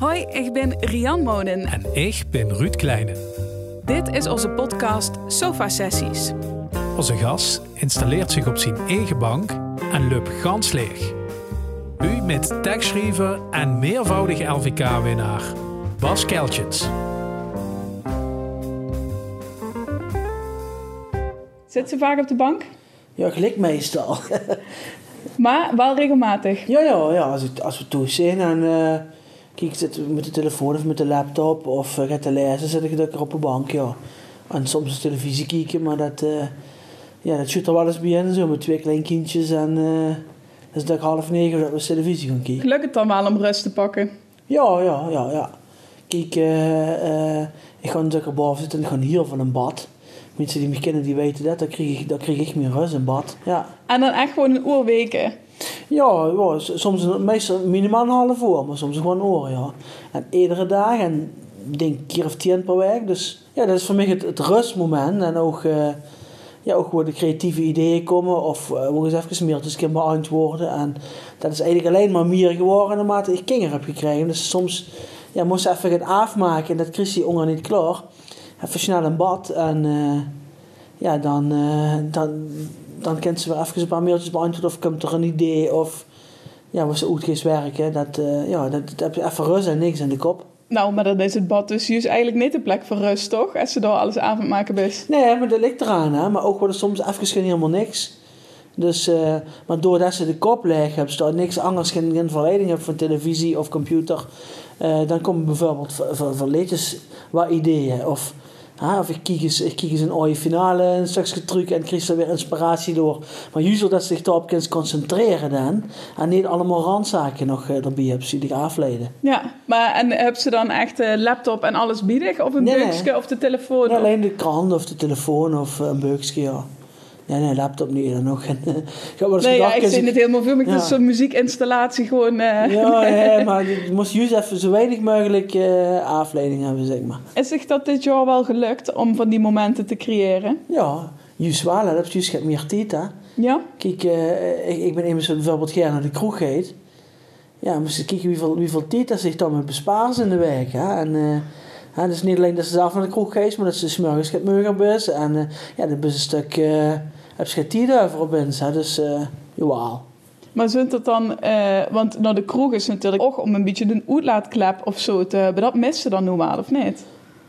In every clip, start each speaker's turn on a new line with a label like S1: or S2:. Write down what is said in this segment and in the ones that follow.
S1: Hoi, ik ben Rian Monen.
S2: En ik ben Ruud Kleine.
S1: Dit is onze podcast Sofa Sessies.
S2: Onze gast installeert zich op zijn eigen bank en loopt gans leeg. U met tekstschrijver en meervoudige LVK-winnaar Bas Keltjens.
S1: Zit ze vaak op de bank?
S3: Ja, gelijk meestal.
S1: Maar wel regelmatig.
S3: ja, ja, ja als, ik, als we thuis zijn en eh kijk, ik zit met de telefoon of met de laptop of uh, ga te lezen, zit ik lekker op de bank, ja. En soms de televisie kijken, maar dat, eh ja, dat zit er wel eens bij in, zo met twee kleinkindjes en eh dus dat ik half negen dat we televisie gaan kijken.
S1: Lukt het dan wel om rust te pakken?
S3: Ja, ja, ja, ja. Kijk, ik ga natuurlijk boven zitten en ik ga heel van een bad. Mensen die me kennen, die weten dat, dan krijg ik, dan krijg ik meer rust in bad, ja.
S1: En dan echt gewoon een uur weken.
S3: Ja, ja soms een- minimaal een half uur, maar soms gewoon een uur, ja. En iedere dag en denk een keer of tien per week. Dus ja, dat is voor mij het, het rustmoment. En ook, eh, ja, ook waar de creatieve ideeën komen of uh, waar eens even mailtjes kunnen beantwoorden. En dat is eigenlijk alleen maar meer geworden naarmate ik kinderen heb gekregen. Dus soms ja, moest ik even gaan afmaken en dat kreeg die niet klaar. Even snel in bad en eh, ja, dan, eh, dan, dan kent ze weer even een paar mailtjes beantwoorden of komt er een idee of ja, ze goed gaat werken. Dat, eh, ja, dat, dat heb je even rust en niks in de kop.
S1: Nou, maar dan is het bad dus juist eigenlijk niet de plek voor rust, toch? Als ze daar alles aan het maken is.
S3: Nee, maar dat ligt eraan, hè. Maar ook wordt er soms even geen helemaal niks. Dus, eh, maar doordat ze de kop leeg hebben, staat niks anders, geen, geen verleiding hebben van televisie of computer, eh, dan komen bijvoorbeeld voor, voor, voor liedjes wat ideeën. Of, of ik kijk eens, ik kijk eens een ooie finale, een stukje truc en krijg er weer inspiratie door. Maar juist dat ze zich daarop kunnen concentreren dan, en niet allemaal randzaken nog eh, erbij hebben, zie ik afleiden.
S1: Ja, maar en heb ze dan echt de laptop en alles biedig? Of een
S3: Nee,
S1: of de telefoon?
S3: Alleen de krant of de telefoon of eh, een beukje, ja. Nee, nee, laptop niet dan nog. ik heb wel eens
S1: Nee, ja, ik zie het helemaal me. Het
S3: Ja.
S1: is zo'n muziekinstallatie gewoon... eh,
S3: Ja, ja, maar je moest juist even zo weinig mogelijk eh afleiding hebben, zeg maar.
S1: Is zich dat dit jaar wel gelukt om van die momenten te creëren?
S3: Ja, juist wel, dat is juist meer tijd, hè.
S1: Ja?
S3: Kijk, eh, ik, ik ben immers bijvoorbeeld gerne naar de kroeg geet. Ja, maar ze kijken hoeveel, hoeveel tijd dat zich dan met bespaars in de week, hè. En, dus niet alleen dat ze zelf naar de kroeg geeft, maar dat ze 's morgens gaat bus. En ja, dat is een stuk, heb je tijd over op hè. Dus, eh jawel.
S1: Maar zijn het dan... eh, want naar de kroeg is natuurlijk ook om een beetje een uitlaatklep of zo te hebben. Dat mist ze dan wel, of niet?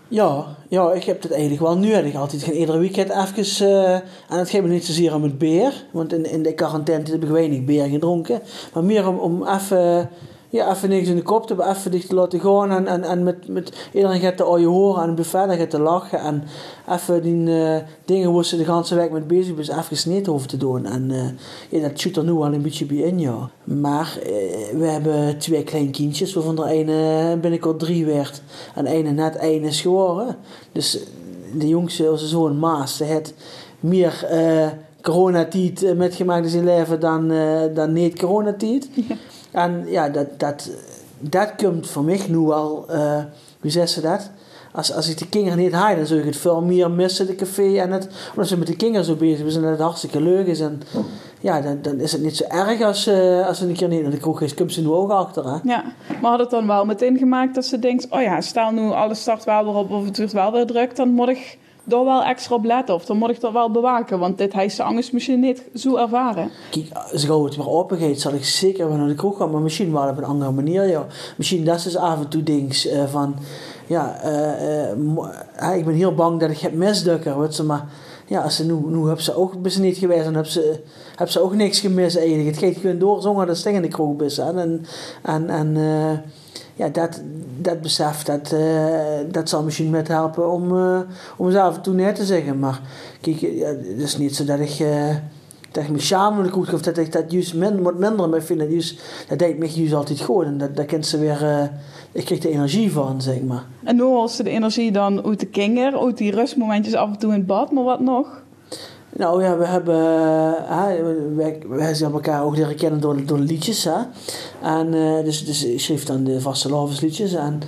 S3: Ja, ja, ik heb het eigenlijk wel nu. Ik altijd geen iedere weekend even... eh en het geeft me niet zozeer om het beer. Want in, in de quarantaine heb ik weinig beer gedronken. Maar meer om, om even... Ja, even niks in de kop te even dicht te laten gaan. En, en, en met, met iedereen gaat te je horen en en gaat te lachen. En even die eh, dingen waar ze de hele week mee bezig is, even hoeven te doen. En eh, ja, dat zit er nu al een beetje bij in, ja. Maar eh, we hebben twee kleine kindjes, waarvan er ene binnenkort drie werd. En ene net één is geworden. Dus de jongste, onze zoon Maas, die heeft meer coronatijd metgemaakt in zijn leven dan, eh, dan niet coronatijd. En ja, dat, dat, dat komt voor mij nu wel, eh, hoe ze dat? Als, als ik de kinderen niet haal, dan zou ik het veel meer missen, de café. En het, omdat ze met de kinderen zo bezig zijn, dat het hartstikke leuk is. En ja, dan, dan is het niet zo erg als, eh, als ze een keer niet naar de kroeg is. Komt ze nu ook achter, hè?
S1: Ja. Maar had het dan wel meteen gemaakt dat ze denkt... Oh ja, stel nu alles start wel weer op of het wordt wel weer druk... dan moet ik daar wel extra op letten. Of dan moet ik dat wel bewaken. Want dit heeft ze angst misschien niet zo ervaren.
S3: Kijk, als gauw het weer open gaat, zal ik zeker weer naar de kroeg gaan. Maar misschien wel op een andere manier, ja. Misschien dat is dus af en toe dings eh, van... Ja, eh, eh, ik ben heel bang dat ik heb misdukken, weet ze. Maar ja, als ze nu, nu hebben ze ook niet geweest. En hebben ze, hebben ze ook niks gemist eigenlijk. Het gaat gewoon door zonder dat ze in de kroeg. En, en, en ja, dat, dat besef, dat, eh, dat zal misschien met helpen om, eh om en toe neer te zeggen. Maar kijk, ja, het is niet zo dat ik... eh, dat ik me schaam ik goed of dat ik dat juist min, wat minder mee vind. Dat, juist, dat deed me juist altijd goed. En dat, dat kent ze weer, ik kreeg de energie van, zeg maar.
S1: En haalt ze de energie dan uit de kinger... uit die rustmomentjes af en toe in het bad. Maar wat nog?
S3: Nou ja, we hebben, uh, wij, wij zijn elkaar ook leren kennen door, door liedjes. Hè? En uh, dus, dus ik schreef dan de vaste liedjes. En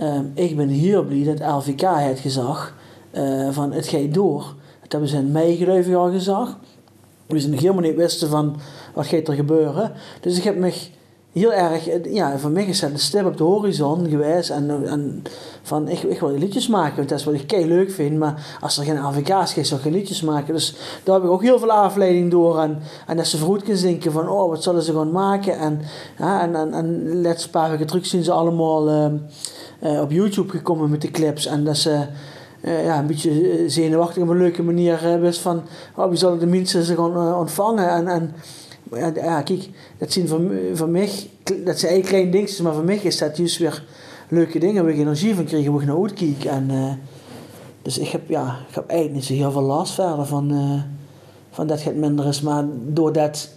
S3: uh, ik ben heel blij dat LVK het gezag uh, van het gaat door. Dat hebben ze in mei geloof al gezag. We zijn helemaal niet wisten van wat gaat er gebeuren. Dus ik heb me heel erg, eh, ja, voor mij is dat een stip op de horizon geweest. En, en van, ik, ik wil liedjes maken, want dat is wat ik kei leuk vind. Maar als er geen AVK's is, zal ik geen liedjes maken. Dus daar heb ik ook heel veel afleiding door. En, en dat ze vroeg kunnen denken van, oh, wat zullen ze gaan maken? En, ja, en, en, en laatste paar weken terug zien ze allemaal uh, op YouTube gekomen met de clips. En dat ze... Ja, een beetje zenuwachtig op een leuke manier wist van, oh, wie zullen de mensen ze gaan ontvangen? En, en ja, ja, kijk, dat zien voor, voor mij, dat zijn eigenlijk kleine dingetjes, maar voor mij is dat juist weer leuke dingen waar ik energie van krijg, waar ik naar uitkijk. En, uh, dus ik heb, ja, ik heb eigenlijk niet zo heel veel last verder van, uh, van dat het minder is, maar doordat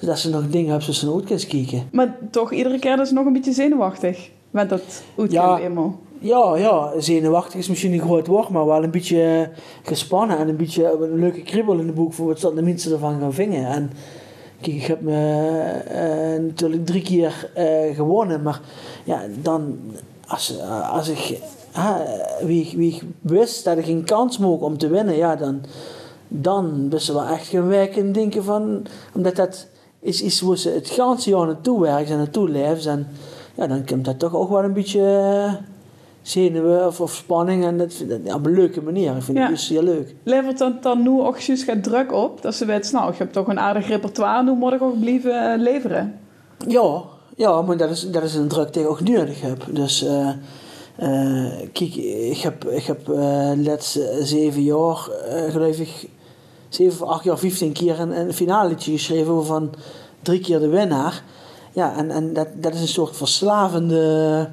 S3: dat ze nog dingen hebben ze naar uit kijken.
S1: Maar toch, iedere keer is het nog een beetje zenuwachtig, met dat uitkijken ja, eenmaal.
S3: Ja, ja, zenuwachtig is misschien een groot woord, maar wel een beetje gespannen en een beetje een leuke kribbel in de boek voor wat de mensen ervan gaan vingen. En, Kijk, ik heb me uh, natuurlijk drie keer uh, gewonnen, maar ja, dan als, als ik uh, wie, wie wist dat ik geen kans mocht om te winnen, ja, dan, dan ze wel echt gaan werken en denken van, omdat dat is iets waar ze het ganse jaar naartoe werken en naartoe leven. En ja, dan komt dat toch ook wel een beetje zenuwen of, of spanning. En dat, ja, op een leuke manier. Ik vind ja. het dus heel leuk.
S1: Levert dan, dan nu ook gaat druk op? Dat ze weten, nou, je hebt toch een aardig repertoire. Nu moet ik ook blijven uh, leveren.
S3: Ja, ja, maar dat is, dat is een druk die ik ook nodig heb. Dus... Uh, uh, kijk, ik heb, ik heb uh, laatste zeven jaar, uh, geloof ik, zeven of acht jaar, 15 keer een, een finale geschreven van drie keer de winnaar. Ja, en, en dat, dat is een soort verslavende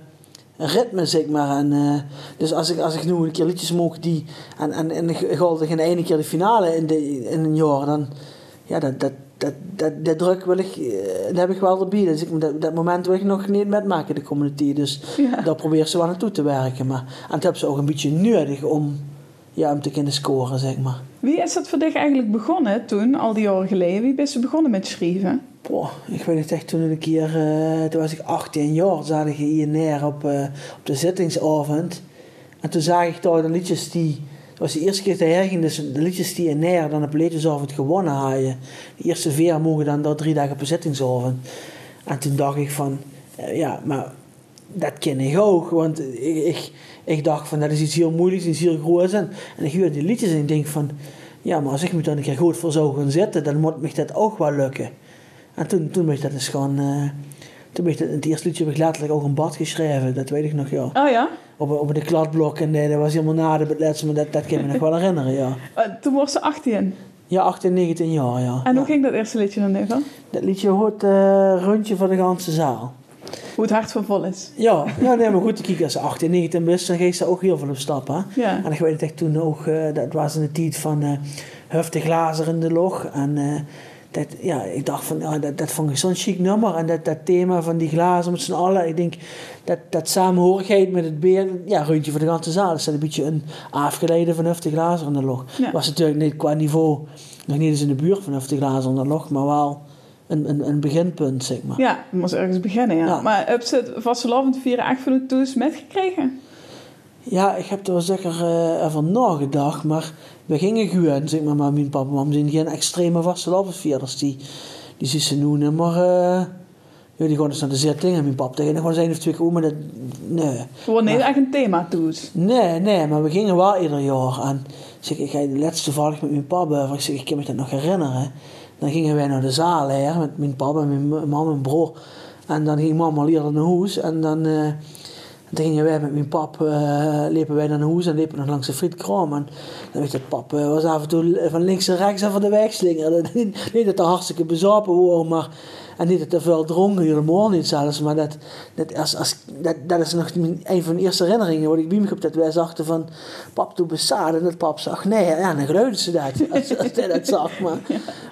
S3: ritme, zeg maar. En, uh, dus als ik, als ik nu een keer liedjes mocht die... En, en, en ik in de ene keer de finale in, de, in een jaar, dan... Ja, dat, dat, dat, dat, dat druk wil ik... Uh, dat heb ik wel erbij. Dus ik, dat, dat moment wil ik nog niet metmaken, de community. Dus ja. daar probeer ze wel naartoe te werken. Maar, en dat hebben ze ook een beetje nodig om... Ja, om te kunnen scoren, zeg maar.
S1: Wie is dat voor dich eigenlijk begonnen toen, al die jaren geleden? Wie ben je begonnen met schrijven?
S3: Boah, ik weet het echt toen een keer, uh, toen was ik 18 jaar, zat ik hier neer op, uh, op de zittingsavond. En toen zag ik daar de liedjes die, dat was de eerste keer te hergen, dus de liedjes die in neer dan op leedjesavond gewonnen hadden. De eerste vier mogen dan daar drie dagen op zittingsavond. En toen dacht ik van, uh, ja, maar dat ken ik ook, want ik, ik, ik, dacht van dat is iets heel moeilijks, iets heel groots. En, en ik hoor die liedjes en ik denk van, ja, maar als ik me dan een keer goed voor zou gaan zitten, dan moet me dat ook wel lukken. En toen, toen ben ik dat dus gewoon... Uh, toen ben ik dat, het eerste liedje heb ik letterlijk ook een bad geschreven. Dat weet ik nog, ja.
S1: Oh ja?
S3: Op, op de kladblok. En nee, dat was helemaal na de laatste, maar dat, dat kan ik me nog wel herinneren, ja.
S1: Uh, toen was ze 18?
S3: Ja, 18, 19 jaar, ja.
S1: En
S3: ja.
S1: hoe ging dat eerste liedje dan even?
S3: Dat liedje hoort uh, rondje van de ganse zaal.
S1: Hoe het hart van vol is.
S3: Ja, ja nee, maar goed, kijk, als ze 18, 19 is, dan geeft ze ook heel veel op stap, hè.
S1: Ja.
S3: En ik weet het echt toen ook, uh, dat was in de tijd van uh, Hufte Glazer in de log. En uh, dat, ja, ik dacht van, ja, dat, dat vond ik zo'n chic nummer. En dat, dat thema van die glazen met z'n allen. Ik denk, dat, dat samenhorigheid met het beer, ja, rondje voor de ganse zaal. Dat is een beetje een afgeleide van Hufte Glazer in de log.
S1: Ja.
S3: Was natuurlijk niet qua niveau, nog niet eens in de buurt van Hufte Glazer in de log, maar wel een, een, een beginpunt, zeg maar.
S1: Ja, je moest ergens beginnen, ja.
S3: Ja.
S1: Maar heb je het vastelovend vieren echt van de toes metgekregen?
S3: Ja, ik heb er wel zeker uh, even nagedacht, maar we gingen gewoon, zeg maar, met mijn papa en mam zijn geen extreme vastelovendvierders. Die, die zien ze noemen, maar uh, ja, die gaan dus naar de zitting en mijn papa tegen gewoon zijn of twee keer, maar dat, nee.
S1: Gewoon niet echt een thema toes.
S3: Nee, nee, maar we gingen wel ieder jaar. En zeg, ik ga de laatste toevallig met mijn papa. Ik zeg, ik kan me dat nog herinneren. Dan gingen wij naar de zaal hè, met mijn papa en mijn mam en broer. En dan ging mama eerder naar huis. En dan, eh, dan gingen wij met mijn pap, eh liepen wij naar huis en liepen nog langs de frietkraam. En dan weet dat pap eh, was af en toe van links en rechts van de weg slingeren. Niet dat er hartstikke bezopen maar... En niet dat er veel dronken, helemaal niet zelfs. Maar dat, dat, als, als, dat, dat is nog een van de eerste herinneringen. Wat ik bij me heb, dat wij zachten van... Pap, bezaad. En dat pap zag, nee. Ja, dan geluiden ze dat. Als, als hij dat zag. Maar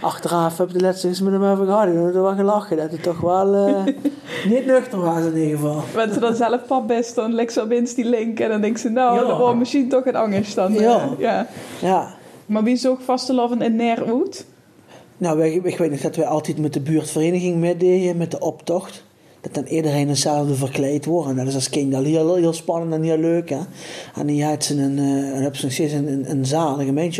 S3: achteraf heb ik de laatste eens met hem over gehad. En toen wel gelachen. Dat het toch wel eh, niet nuchter was in ieder geval.
S1: Wanneer ze dan zelf pap best, dan legt ze die link en dan denkt ze, nou,
S3: Ja.
S1: dat misschien toch een angst dan. eh,
S3: Ja.
S1: ja.
S3: Ja.
S1: Maar wie zocht vastelovend in Neer uit?
S3: Nou, wij, ik weet nog dat wij altijd met de buurtvereniging meededen, met de optocht. Dat dan iedereen hetzelfde verkleed wordt. En dat is als kind al heel, heel spannend en heel leuk. Hè? En die had ze een, eh, ze nog steeds een, een, een zaal, een.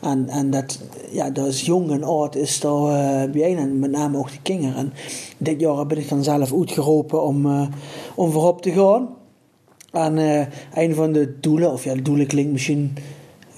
S3: En, en dat, ja, dat is jong en oud is daar uh. En met name ook de kinderen. En dit jaar ben ik dan zelf uitgeroepen om, uh, om voorop te gaan. En uh, een van de doelen, of ja, doelen klinkt misschien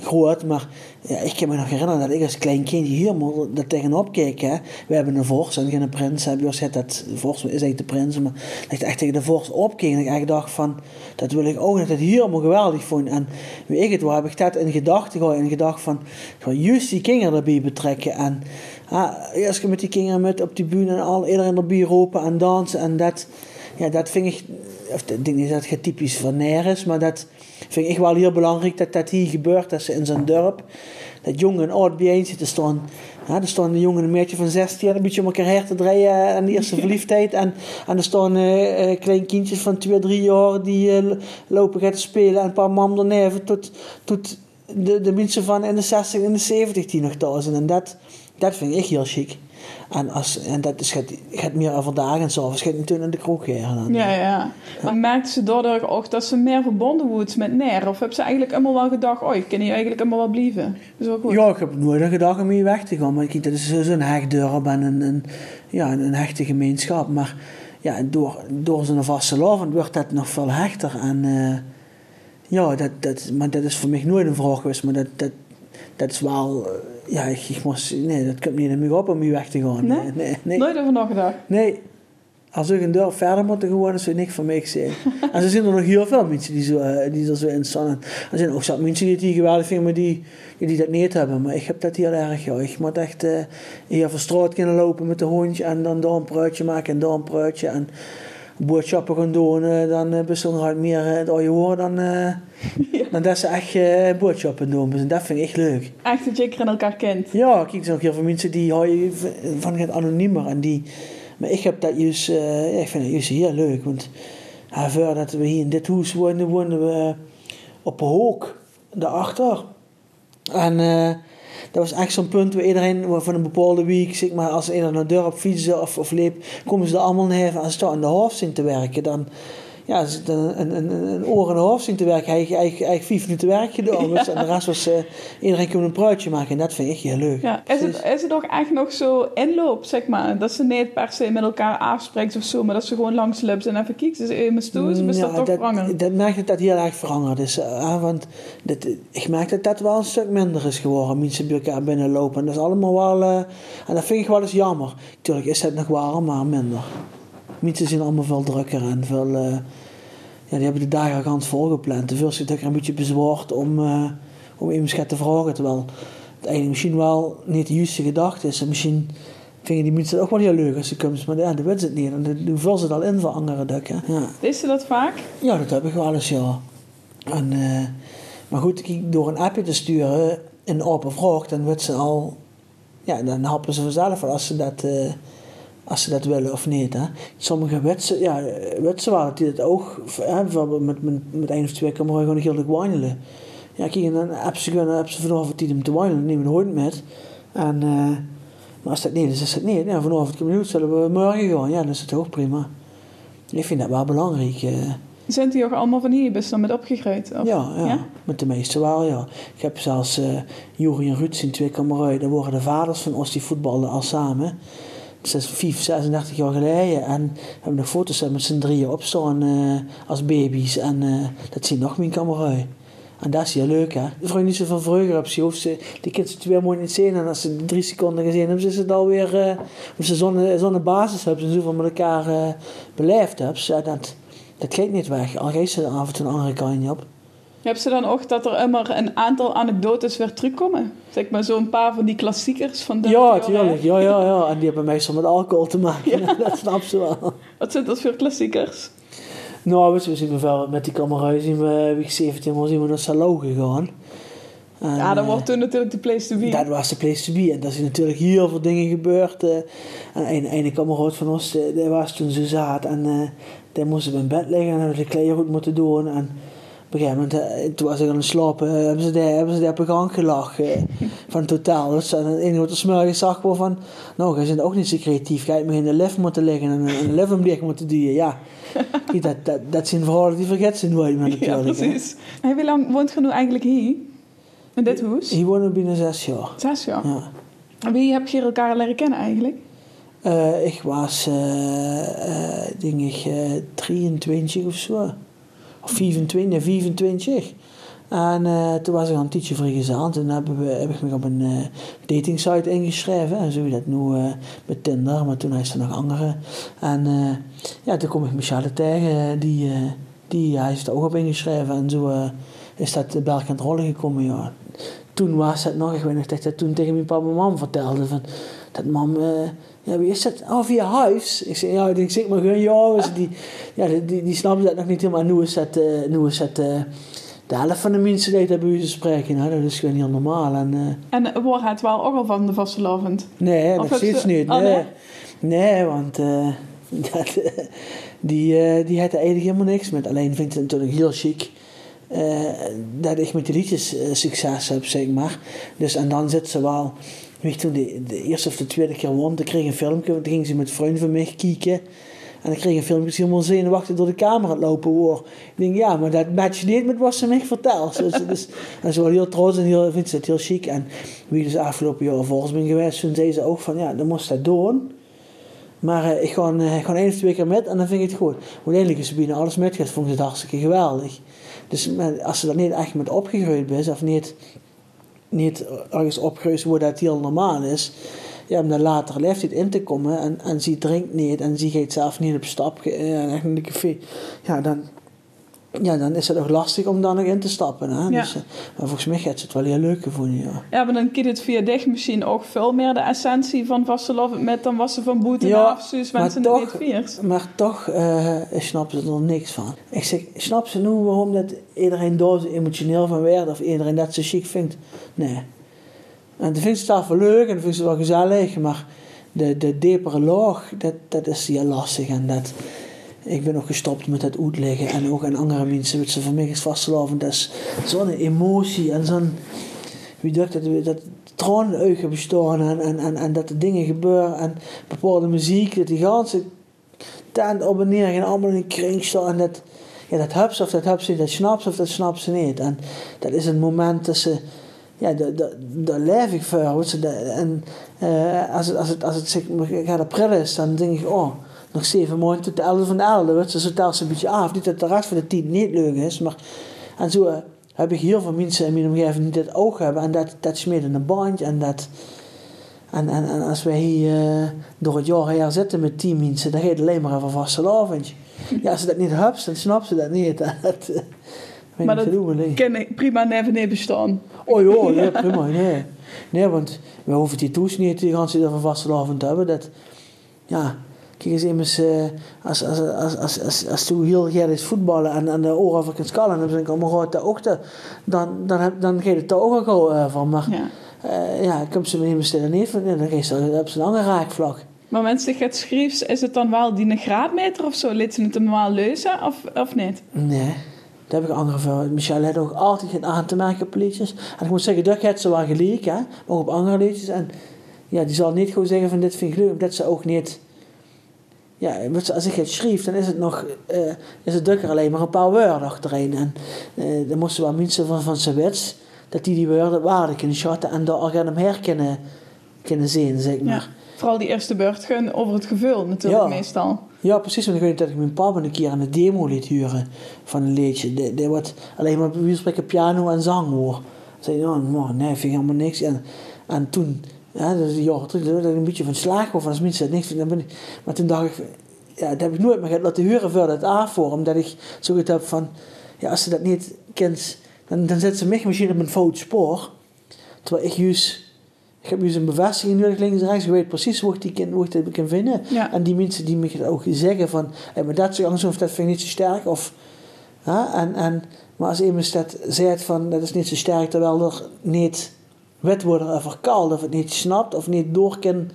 S3: groot, maar ja, ik kan me nog herinneren dat ik als klein kindje hier dat tegenop keek. Hè. We hebben een vorst en geen prins. Heb je gezegd dat vorst is eigenlijk de prins. Maar dat ik echt tegen de vorst opkeek ik echt dacht van, dat wil ik ook dat het hier allemaal geweldig vond. En wie ik het was, heb ik dat in gedachten gehad. In gedachten van, van juist die kinderen erbij betrekken. En ja, eerst met die kinderen met op die bühne en al, iedereen erbij roepen en dansen. En dat, ja, dat vind ik, ik denk niet dat het typisch van neer is, maar dat vind ik wel heel belangrijk dat dat hier gebeurt, dat ze in zo'n dorp, dat jong en oud bijeen zitten staan. Ja, er staan een jongen en een meisje van 16 een beetje om elkaar her te draaien aan de eerste verliefdheid. En, en er staan uh, klein kindjes van 2, 3 jaar die uh, lopen gaan spelen en een paar mam erneven tot, tot de, de mensen van in de 60 en de 70 die nog thuis zijn. En dat, dat vind ik heel chic. En, als, en dat is, gaat, gaat meer over dagen en s'avonds gaat natuurlijk in de kroeg gaan.
S1: Ja, ja. Maar merkte ze daardoor ook dat ze meer verbonden wordt met Ner? Of heb ze eigenlijk allemaal wel gedacht, oh, ik kan hier eigenlijk allemaal wel blijven? Is wel goed.
S3: Ja, ik heb nooit gedacht om hier weg te gaan. Maar kijk, dat is zo'n hechtdorp en een, een, ja, een hechte gemeenschap. Maar ja, door, door zijn vaste lovend wordt dat nog veel hechter. En uh, ja, dat, dat, maar dat is voor mij nooit een vraag geweest. Maar dat, dat, dat is wel... Ja, ik, ik, moest, nee, dat komt niet in me op om hier weg te gaan.
S1: Nee?
S3: nee, nee.
S1: Nooit over nagedacht?
S3: Nee. Als ik een deur verder moeten gewoon, zou niks van mij zijn. en er zijn er nog heel veel mensen die, zo, uh, die er zo in staan. Er zijn ook zat mensen die het hier geweldig vinden, maar die, die dat niet hebben. Maar ik heb dat heel erg, ja. Ik moet echt uh, hier straat kunnen lopen met de hondje en dan daar een pruitje maken en daar een pruitje. En boodschappen gaan doen, uh, dan uh, bijzonder uit meer het oude hoor dan, ja. dan dat ze echt boodschappen doen. Dus dat vind ik echt leuk.
S1: Echt dat je in elkaar kent.
S3: Ja, kijk, er zijn ook heel veel mensen die houden van het anoniemer. En die, maar ik heb dat juist, ja, ik vind dat juist heel leuk. Want uh, voordat we hier in dit huis woonden, woonden we op een hoek daarachter. En dat was echt zo'n punt waar iedereen van een bepaalde week, zeg maar, als iedereen naar de deur op fietsen of, of liep, komen ze er allemaal. Als ze aan de hoofd zien te werken, dan ja, een, een, een, een oor en een hoofd zien te werken. Eigenlijk, eigenlijk, eigenlijk vier minuten werk gedaan. Ja. En de rest was, uh, iedereen kon een pruitje maken. En dat vind ik heel leuk.
S1: Ja. Is, het, is het ook echt nog zo inloop, zeg maar? Dat ze niet per se met elkaar afspreekt of zo, maar dat ze gewoon langs loopt en even kijkt. Dus even stoes, is
S3: ja,
S1: dat toch
S3: dat,
S1: veranderd?
S3: Dat merk ik dat heel erg veranderd is. Uh, want dat, ik merk dat dat wel een stuk minder is geworden. Mensen bij elkaar binnenlopen. En dat is allemaal wel... Uh, en dat vind ik wel eens jammer. Tuurlijk is het nog wel, maar minder. Mensen zijn allemaal veel drukker en veel... Uh, ja, die hebben de dagen gans volgepland. Te veel zit ik er een beetje bezwaard om, uh, om iemand te vragen. Terwijl het eigenlijk misschien wel niet de juiste gedachte is. En misschien vinden die mensen het ook wel heel leuk als ze komen. Maar ja, dat weten ze het niet. En dan vullen ze het al in voor andere dukken. Ja.
S1: Is ze dat vaak?
S3: Ja, dat heb ik wel eens, ja. En, uh, maar goed, door een appje te sturen in open vraag, dan weet ze al... Ja, dan helpen ze vanzelf als ze dat... Uh, als ze dat willen of niet. Hè. Sommige wetsen, ja, wetsen waren die dat ook, hè, bijvoorbeeld met, met, met één of twee kan gewoon heel wandelen. Ja, kijk, en dan heb ze gewoon heb ze vanavond tijd om te wandelen, nemen de hond met. En, uh, maar als dat niet is, is dat niet. Ja, vanavond minuut zullen we morgen gaan. Ja, dan is het ook prima. Ik vind dat wel belangrijk. Uh.
S1: Zijn die ook allemaal van hier best dan met opgegroeid?
S3: Ja, ja, ja, met de meeste wel, ja. Ik heb zelfs uh, Juri en Ruud zien twee kameraden. Dat worden de vaders van ons die voetballen al samen. 5, 36 jaar geleden. En hebben nog foto's met z'n drieën opstaan uh, als baby's. En uh, dat zien nog mijn kameraden. En dat is heel leuk, hè. Ik vraag niet zo van vroeger op ze. Of ze die kinderen twee moeten niet zien. En als ze drie seconden gezien hebben, is het alweer... Uh, of ze zo'n zo basis hebben. En zoveel met elkaar beleefd hebben. Dat, dat gaat niet weg. Al geeft ze en toe een andere kant op.
S1: Heb ze dan ook dat er immer een aantal anekdotes weer terugkomen? Zeg maar zo'n paar van die klassiekers van de
S3: Ja, tuurlijk. Ja, ja, ja. En die hebben meestal met alcohol te maken. Ja. dat snap ze wel.
S1: Wat zijn dat voor klassiekers?
S3: Nou, we zien wel met die kameraden zien we, wie 17 was, zien we naar Salou gegaan.
S1: En, ja, dat was toen natuurlijk de place to be.
S3: Dat was de place to be. En daar zijn natuurlijk heel veel dingen gebeurd. Uh, en een, een kameraad van ons, uh, die was toen zo zaad. En die moesten in bed liggen en hebben de kleren goed moeten doen. En, op een gegeven moment, toen was ik aan het slapen, hebben ze die, hebben ze die op een gang gelachen. van totaal. Dus en een grote smurgen zag van, nou, jij bent ook niet zo creatief. Ga je me in de lift moeten liggen en een liftblik moeten duwen. Ja, dat, dat, dat zijn verhalen die vergeten ze nooit meer natuurlijk.
S1: Ja, precies. En hoe lang woont je nu eigenlijk hier? In dit huis?
S3: Hier wonen we binnen zes jaar.
S1: Zes jaar.
S3: Ja.
S1: En Wie heb je elkaar leren kennen eigenlijk?
S3: Eh, ik was, eh, eh, denk ik, eh, 23 of zo. Of 24, nee, 24. En eh, toen was ik al een tijdje vrijgezel. Toen hebben we, heb ik me op een eh datingsite ingeschreven. En zo dat nu eh, met Tinder, maar toen is er nog andere. En ja, toen kom ik Michelle tegen. Die, die hij heeft er ook op ingeschreven. En zo is dat bij elkaar aan het rollen gekomen, ja. Toen was het nog, ik weet nog dat ik dat toen tegen mijn papa en mam vertelde. Van, dat mam, ja, wie is dat? Oh, via huis. Ik zei, ja, ik denk, zeg maar gewoon, ja, die, ja die, die, die snappen dat nog niet helemaal. Nu is dat, eh, nu is dat eh, de helft van de mensen die bij u spreken. Nou, dat is gewoon heel normaal. En, eh,
S1: En wordt het wel ook al van de vastelovend?
S3: nee, nog steeds
S1: ze-
S3: niet.
S1: Oh,
S3: nee.
S1: nee?
S3: want eh, dat, eh, die, eh, die had er eigenlijk helemaal niks met. Alleen vindt het natuurlijk heel chic. eh, dat ik met de liedjes eh, succes heb, zeg maar. Dus, en dan zit ze wel... Weet toen de, eerste of de tweede keer won, toen kreeg een filmpje, toen ging ze met vrienden van mij kijken. En dan kreeg een filmpje, ze helemaal zenuwachtig door de het lopen hoor. Ik denk, ja, maar dat matcht niet met wat ze me vertelt. Dus, dus, en ze was heel trots en heel, vindt ze het heel chic. En wie dus afgelopen jaar volgens ben geweest, toen zei ze ook van, ja, dan moest dat doen. Maar eh, ik ga, eh, ga één of twee keer met en dan vind ik het goed. Uiteindelijk is ze binnen alles metgegaan, vond ik het hartstikke geweldig. Dus met- als ze er niet echt met opgegroeid is, of niet, niet ergens opgegroeid wordt dat heel normaal is, ja, om dan later leeftijd in te komen en, en ze drinkt niet en ze gaat zelf niet op stap eh, echt in de café, ja, dan, ja, dan is het ook lastig om daar nog in te stappen. Hè?
S1: Ja.
S3: Dus, eh, maar volgens mij gaat ze het wel heel leuk gevonden, ja.
S1: Ja, maar dan kiet het via dich misschien ook veel meer de essentie van vastelovend met dan was ze van boete
S3: Ja,
S1: af, zus
S3: maar
S1: het
S3: toch-
S1: niet.
S3: Maar toch eh snappen ze er niks van. Ik zeg, snap ze nu waarom dat iedereen daar zo emotioneel van werd of iedereen dat zo chic vindt? Nee. En dat vindt ze zelf wel leuk en dat vindt ze wel gezellig, maar de, de diepere laag, dat, dat is heel lastig. En dat, ik ben ook gestopt met het uitleggen en ook aan andere mensen, wat ze voor mij is vastgelopen. Dat is zo'n emotie en zo'n, wie dacht dat, dat tranen en, en, en, en dat er dingen gebeuren en bepaalde muziek, dat die ganse tent op en neer allemaal in een kring staan en dat, ja, dat heb ze of dat heb ze niet, dat snapt ze of dat snapt ze niet. En dat is een moment dat ze, ja, daar- leef ik voor. En eh, als het, als het, als het maar, gaat april is, dan denk ik, oh, nog zeven maanden tot de 11 van de 11. Weet je, zo telt ze een beetje af. Niet dat de rest van de tien niet leuk is, maar en zo eh, heb ik heel veel mensen in mijn omgeving die dat ook hebben. En dat, dat smeert in een bandje en dat... En, en, en als wij hier eh, door het jaar heen zitten met tien mensen, dan gaat het alleen maar over vastelavond. Ja, als ze dat niet hebt, dan snappen ze dat niet. Dat, weet
S1: Maar dat
S3: doen nee.
S1: kan ik prima never nee bestaan.
S3: Oh joh, nee, prima, nee. Nee, want we hoeven die toes niet hele tijd over vastelavond te hebben. Dat, ja, kijk eens immers, eh, als, als, als, als, als, als toen heel is voetballen en, en de oren kan skallen, dan denk ik, oh mijn god, dat ook de, dan, dan, heb, dan gaat het er ook al eh, van. Maar
S1: Ja.
S3: eh, ja, ik heb ze me immers er niet van, ja, dan geeft ze, hebben ze een lange raakvlak.
S1: Maar mensen gaat schrijven, is het dan wel die een graadmeter of zo? Liet ze het wel leuzen of, of niet?
S3: Nee, daar heb ik andere voor. Michel had ook altijd geen aan te merken op liedjes. En ik moet zeggen, dat heeft ze wel gelijk, hè. Maar ook op andere liedjes. En ja, die zal niet gewoon zeggen van dit vind ik leuk. Omdat ze ook niet... Ja, als ik het schreef, dan is het nog... eh, is het drukker alleen maar een paar woorden achterin. En eh, dan moesten wel mensen van, van zijn wets... Dat die die woorden waarde kunnen schatten en daar gaan hem her kunnen, kunnen zien, zeg maar.
S1: Ja. Vooral die eerste beurt gaan over het gevoel natuurlijk
S3: Ja.
S1: meestal.
S3: Ja, precies. Want ik weet dat ik mijn papa een keer aan de demo liet huren van een liedje. Die, die wordt alleen maar bij van spreken piano en zang hoor. Zei oh, man, nee, vind ik helemaal niks. En, en toen, ja, dat is een jaar terug, dat ik een beetje van slaag of als mensen dat niks. Dan ben ik, maar toen dacht ik, ja, dat heb ik nooit meer laten huren voor dat A-voor. Omdat ik zoiets heb van, ja, als ze dat niet kent, dan, dan zet ze mij misschien op een fout spoor. Terwijl ik juist... Ik heb juist een bevestiging nodig links en rechts. Je weet precies hoe ik die kan, hoe ik dat kan vinden.
S1: Ja.
S3: En die mensen die me ook zeggen van... Hey, maar dat is anders of dat vind ik niet zo sterk. Of, ja, en, en, maar als iemand dat zegt van dat is niet zo sterk... terwijl er niet wet worden over kald... of het niet snapt of niet door kan...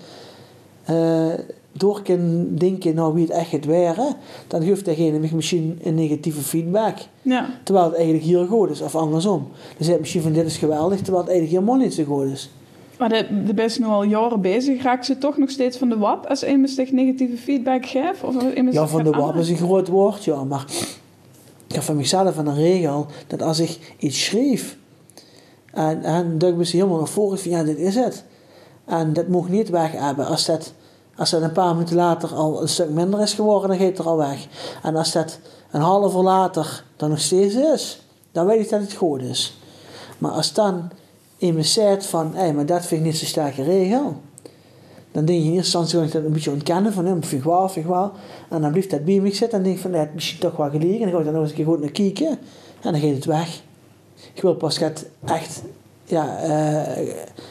S3: eh, door kan denken nou wie het echt gaat waren... dan geeft degene misschien een negatieve feedback.
S1: Ja.
S3: Terwijl het eigenlijk heel goed is. Of andersom. Dan zegt misschien van dit is geweldig... terwijl het eigenlijk helemaal niet zo goed is.
S1: Maar de, de best nu al jaren bezig. Raakt ze toch nog steeds van de WAP als iemand zich negatieve feedback geeft? Of
S3: Ja, van de wap is een groot woord, ja. Maar ik heb van mezelf een regel dat als ik iets schreef En, en duik ze helemaal naar voren van ja, dit is het. En dat moet niet weg hebben. Als dat, als dat een paar minuten later al een stuk minder is geworden, dan gaat het er al weg. En als dat een half uur later dan nog steeds is, dan weet ik dat het goed is. Maar als dan iemand zegt van, hé, maar dat vind ik niet zo'n sterke regel. Dan denk je in eerste instantie dat een beetje ontkennen van hem, vind ik wel, vind wel. En dan blijft dat bij me zitten en denk ik van, nee, misschien toch wel gelegen. En dan ga ik daar nog eens een keer goed naar kijken. En dan gaat het weg. Ik wil pas het echt, ja, uh,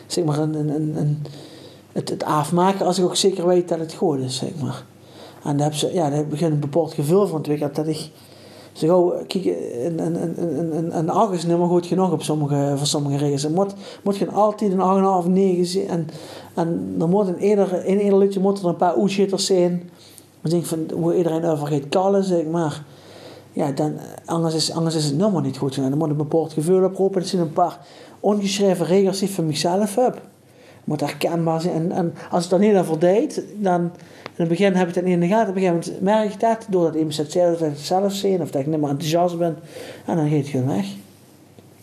S3: zeg maar, een, een, een, het, het afmaken als ik ook zeker weet dat het goed is, zeg maar. En dan heb ze, ja, daar begin een bepaald gevoel van ontwikkeld dat ik zeg, oh, kijk, een, een, een, een, 8 is helemaal goed genoeg op sommige, voor sommige regels. Het moet, moet je altijd een 8,5, 9 zijn. En, en er moet in ieder, in ieder liedje moet er een paar oetschitters zijn. Dan denk ik van, hoe iedereen over gaat kallen, zeg maar. Ja, dan, anders, is, anders is het nummer niet goed genoeg. Dan moet een bepaald gevoel oproepen. Dat zijn een paar ongeschreven regels die ik van mezelf heb. Het moet herkenbaar zijn. En, en als het dan niet aan deed, dan in het begin heb ik dat niet in de gaten. Op een gegeven moment merk ik dat. Doordat iemand zegt dat ik het zelf zie. Of dat ik niet meer enthousiast ben. En dan gaat het gewoon weg.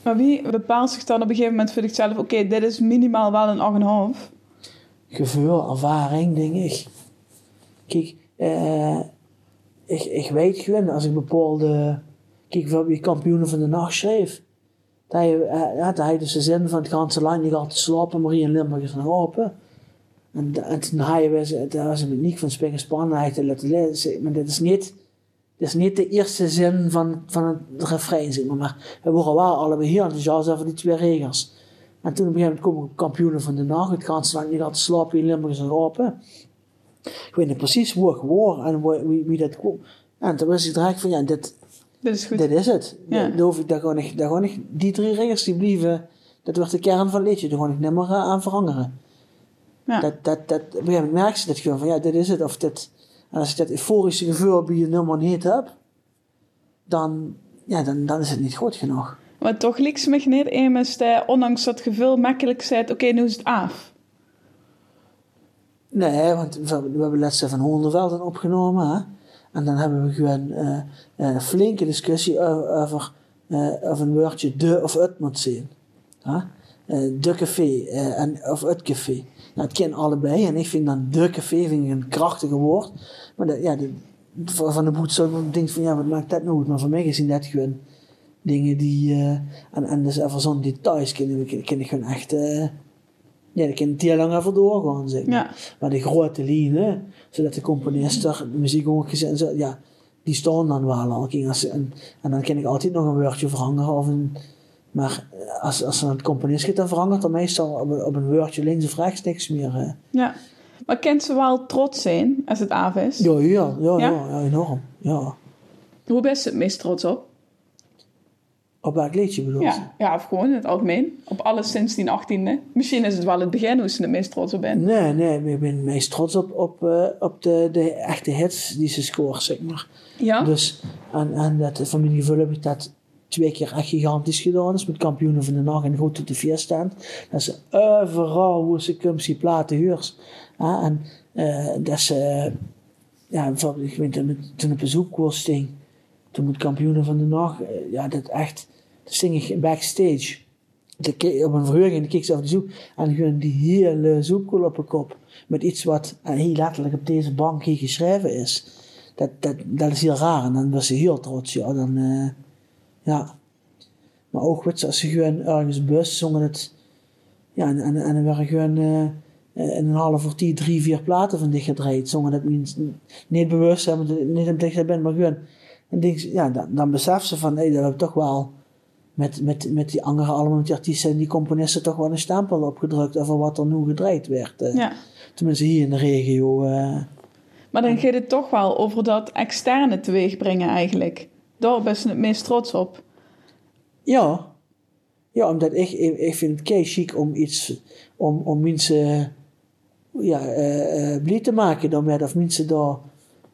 S1: Maar wie bepaalt zich dan op een gegeven moment voor zichzelf... Oké, dit is minimaal wel een 8,5?
S3: Gevoel, ervaring, denk ik. Kijk, uh, ik, ik weet gewoon als ik bepaalde... Kijk, bijvoorbeeld je kampioenen van de nacht schreef. Dat je, uh, dat hij dus de zin van het ganse land. Je gaat te slapen, maar hier in Limburg is nog open. En, en toen hij was, daar was een niet van Spring Spannenheid te laten lezen. Maar dit is niet, dit is niet de eerste zin van, van het refrein, maar. maar we waren wel allebei heel enthousiast over die twee regels. En toen op een gegeven moment komen kampioenen van de nacht. Het ganse land gaat slapen in Limburg is nog open. Ik weet niet precies hoe ik hoor en wie, wie dat kwam. En toen was ik direct van, ja, dit,
S1: dit is, goed.
S3: dit is het. Ja. Dan hoef ik, daar gewoon niet, daar gewoon niet, die drie regels die blijven, dat wordt de kern van het liedje. Daar gewoon ik niet meer aan veranderen. Ja. Dat, dat, dat, op een gegeven moment merk je dat gewoon van ja, dit is het. Of dit, en als ik dat euforische gevoel bij je nummer niet heb, dan, ja, dan, dan is het niet goed genoeg.
S1: Maar toch lieks me niet eens, ondanks dat gevoel makkelijk zegt, oké, nu is het af.
S3: Nee, want we, hebben laatst van Hondervelden opgenomen. Hè? En dan hebben we gewoon uh, een flinke discussie over, uh, of een woordje de of het moet zijn. Hè? de café en, of het café. Nou, het ken allebei. En ik vind dan de café vind ik een krachtige woord. Maar de, ja, de, van de zo denkt van ja, wat maakt dat nou? Maar voor mij gezien dat gewoon dingen die. En, en dus even zo'n details ken ik, ken ik gewoon echt. Ja, dat kan het heel lang even doorgaan, zeg maar. Ja. Maar de grote lijnen, zodat de componisten, de muziekhoekjes en zo, ja, die staan dan wel al. En, en dan kan ik altijd nog een woordje verhangen of een maar eh, als, als een componist dan verandert dan meestal op een, op een woordje links of rechts niks meer. Uh.
S1: Ja, maar kent ze wel trots zijn als het af is?
S3: Ja, ja, ja, ja? enorm. Ja.
S1: Hoe ben je het meest trots op?
S3: Op welk liedje bedoel je?
S1: Ja, ja, of gewoon in het algemeen. Op alles sinds die 18e. Misschien is het wel het begin hoe ze het meest trots op bent.
S3: Nee, nee, ik ben het meest trots op, op, uh, op de, de echte hits die ze scoort, zeg maar.
S1: Ja?
S3: Dus, en, en dat, gevoel heb ik dat twee keer echt gigantisch gedaan is. Met kampioenen van de nacht en goed op de vier staan. Dat ze overal hoe ze komt die platen huurs. En uh, dat ze, ja, bijvoorbeeld, ik weet toen op zoekkoers sting. Toen met kampioenen van de nacht, uh, ja, dat echt, dat sting ik backstage. Op een verheuging, keek ze over de zoek. En gewoon die hele zoekkool op een kop. Met iets wat heel letterlijk op deze bank hier geschreven is. Dat, dat, dat is heel raar. En dan was ze heel trots. Ja, dan, ja. Maar ook als ze gewoon ergens bus zongen het. Ja, en, en, en dan werden gewoon in een half uur tien, drie, vier platen van dicht gedraaid. Zongen dat mensen niet bewust zijn, niet op dicht bent, maar gewoon. En denk, ja, dan, dan besef ze van, hé, dat we toch wel met, met, met die andere allemaal die artiesten en die componisten toch wel een stempel opgedrukt over wat er nu gedraaid werd. Ja. Tenminste hier in de regio. Uh,
S1: maar dan gaat het toch wel over dat externe teweeg brengen eigenlijk. Daar ben je het meest trots op.
S3: Ja. Ja, omdat ik, ik vind het kei chic om iets, om, om mensen ja, uh, blij te maken daarmee, of mensen daar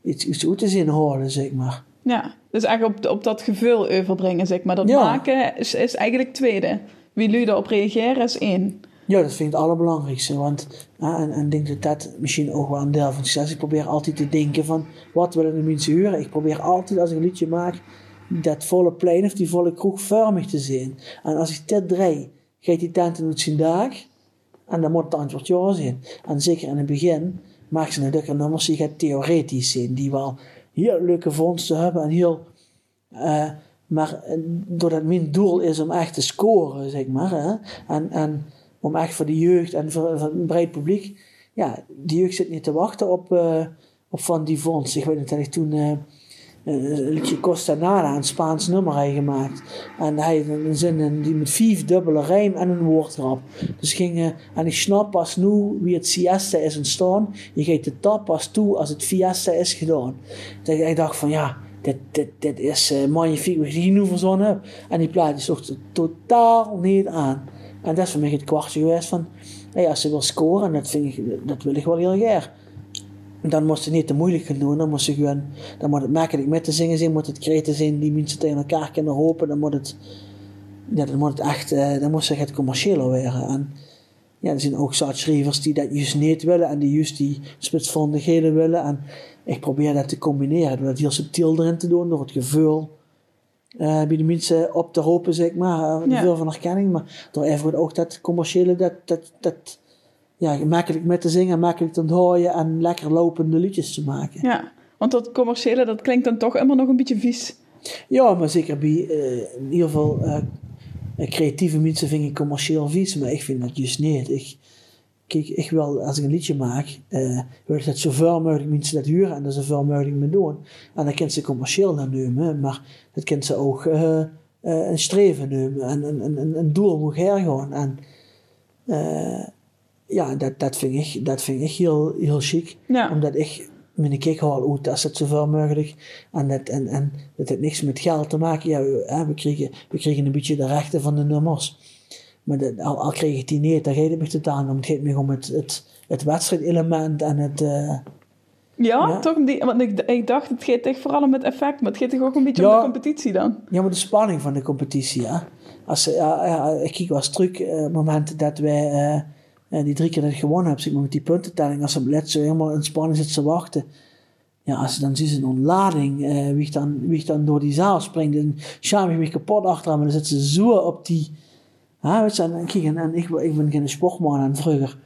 S3: iets, iets uit te zien horen, zeg maar.
S1: Ja, dus eigenlijk op, op dat gevoel overbrengen, zeg maar. Dat maken is, is eigenlijk tweede. Wie jullie daarop reageren is één.
S3: Ja, dat vind ik het allerbelangrijkste. Want, en, en ik denk dat dat misschien ook wel een deel van succes. Ik probeer altijd te denken van, wat willen de mensen horen? Ik probeer altijd, als ik een liedje maak, dat volle plein of die volle kroeg vormig te zien. En als ik dit draai, gaat die tent uit zijn dag. En dan moet het antwoord ja zijn. En zeker in het begin maakt ze natuurlijk nummers die gaat theoretisch zijn. Die wel heel leuke vondsten hebben en heel... eh, maar eh, doordat mijn doel is om echt te scoren, zeg maar. Hè? En, en om echt voor de jeugd en voor, een breed publiek. Ja, de jeugd zit niet te wachten op, eh, op Van die Vondst. Ik weet niet dat ik toen liedje Costa Nada, een Spaans nummer had gemaakt. En hij had een zin in, die met vijf dubbele rijm en een woord erop. Dus ging, eh, en ik snap pas nu wie het siesta is ontstaan. Je geeft de tap pas toe als het fiesta is gedaan. Dat ik dacht van ja, dit, dit, dit is uh, magnifiek wat ik hier nu verzonnen heb. En die plaat is toch totaal niet aan. En dat is voor mij het kwartje geweest van, hey, als ze wil scoren, dat, vind ik, dat wil ik wel heel graag. Dan moest je niet te moeilijk gaan doen, dan moest je gewoon, dan moet het makkelijk met te zingen zijn, moet het kreten zijn die mensen tegen elkaar kunnen hopen, dan moet het, ja, dan moet het echt, uh, dan moest je het commerciëler worden. En ja, er zijn ook schrijvers die dat juist niet willen en die juist die spitsvondigheden willen. En ik probeer dat te combineren, door dat heel subtiel erin te doen, door het gevoel uh, bij de mensen op te hopen, zeg maar. Uh,
S1: Ja.
S3: Veel van herkenning, maar door even ook dat commerciële, dat, dat, dat ja, makkelijk met te zingen, makkelijk te onthouden en lekker lopende liedjes te maken.
S1: Ja, want dat commerciële, dat klinkt dan toch immer nog een beetje vies.
S3: Ja, maar zeker bij eh, in ieder geval eh, creatieve mensen vind ik commercieel vies, maar ik vind dat juist niet. Ik, kijk, ik wil, als ik een liedje maak, eh, wil ik dat zoveel mogelijk mensen dat huren en er zoveel mogelijk mee doen. En dan kan ze commercieel dan nemen, maar dat kan ze ook eh, eh, een streven nemen en een, een, een, doel moet hergaan. En eh, ja, dat, dat, vind ik, dat vind ik heel, heel chic
S1: Ja,
S3: omdat ik mijn kijk haal uit als het zoveel mogelijk en dat, en, en dat heeft niks met geld te maken. Ja, we, kregen, we kregen een beetje de rechten van de nummers. Maar dat, al, al kreeg ik die niet, daar gaat het me totaal om. Het gaat me om het, het, het wedstrijdelement en het... eh,
S1: ja,
S3: Ja.
S1: toch? Die, want ik, ik dacht, het gaat echt vooral om het effect, maar het gaat toch ook een beetje om de competitie dan?
S3: ja, maar de spanning van de competitie, ja. Als, ja, ja, ik eens terug, eh, momenten dat wij eh, eh, die drie keer dat ik gewonnen heb, zeg maar, met die puntentelling, als ze op let zo helemaal in spanning zitten te wachten. Ja, als ze dan zien ze een ontlading, eh, wie, dan, wie dan door die zaal springt, en schaam ik me kapot achter maar dan zitten ze zo op die... Ja, weet je, en, kijk, en, en ik, ik ben geen sportman en vroeger...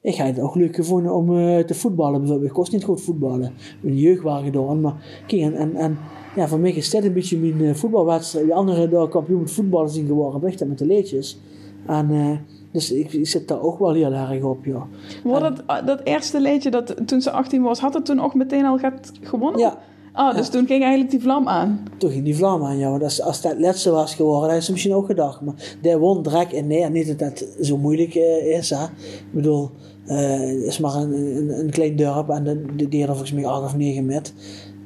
S3: Ik had het ook leuk gevonden om eh, te voetballen. bijvoorbeeld. Ik kost niet goed voetballen. De jeugd waren gedaan. Maar kijk, en, en, en ja, voor mij is dit een beetje mijn eh, voetbalwedstrijd. Die anderen daar kampioen met voetballen zijn geworden. Dat met de leedjes. En dus ik, ik zit daar ook wel heel erg op, ja.
S1: Wordt dat, ah, dat eerste liedje, dat, toen ze 18 was, had het toen ook meteen al gaat gewonnen?
S3: Ja,
S1: Oh, dus toen ging eigenlijk die vlam aan.
S3: toen ging die vlam aan, ja. Want als, als dat het laatste was geworden, is ze misschien ook gedacht. Maar der won direct en nee, niet dat dat zo moeilijk eh, is, hè. Ik bedoel, eh, het is maar een, een, een klein dorp en de, de deden volgens mij acht of negen met.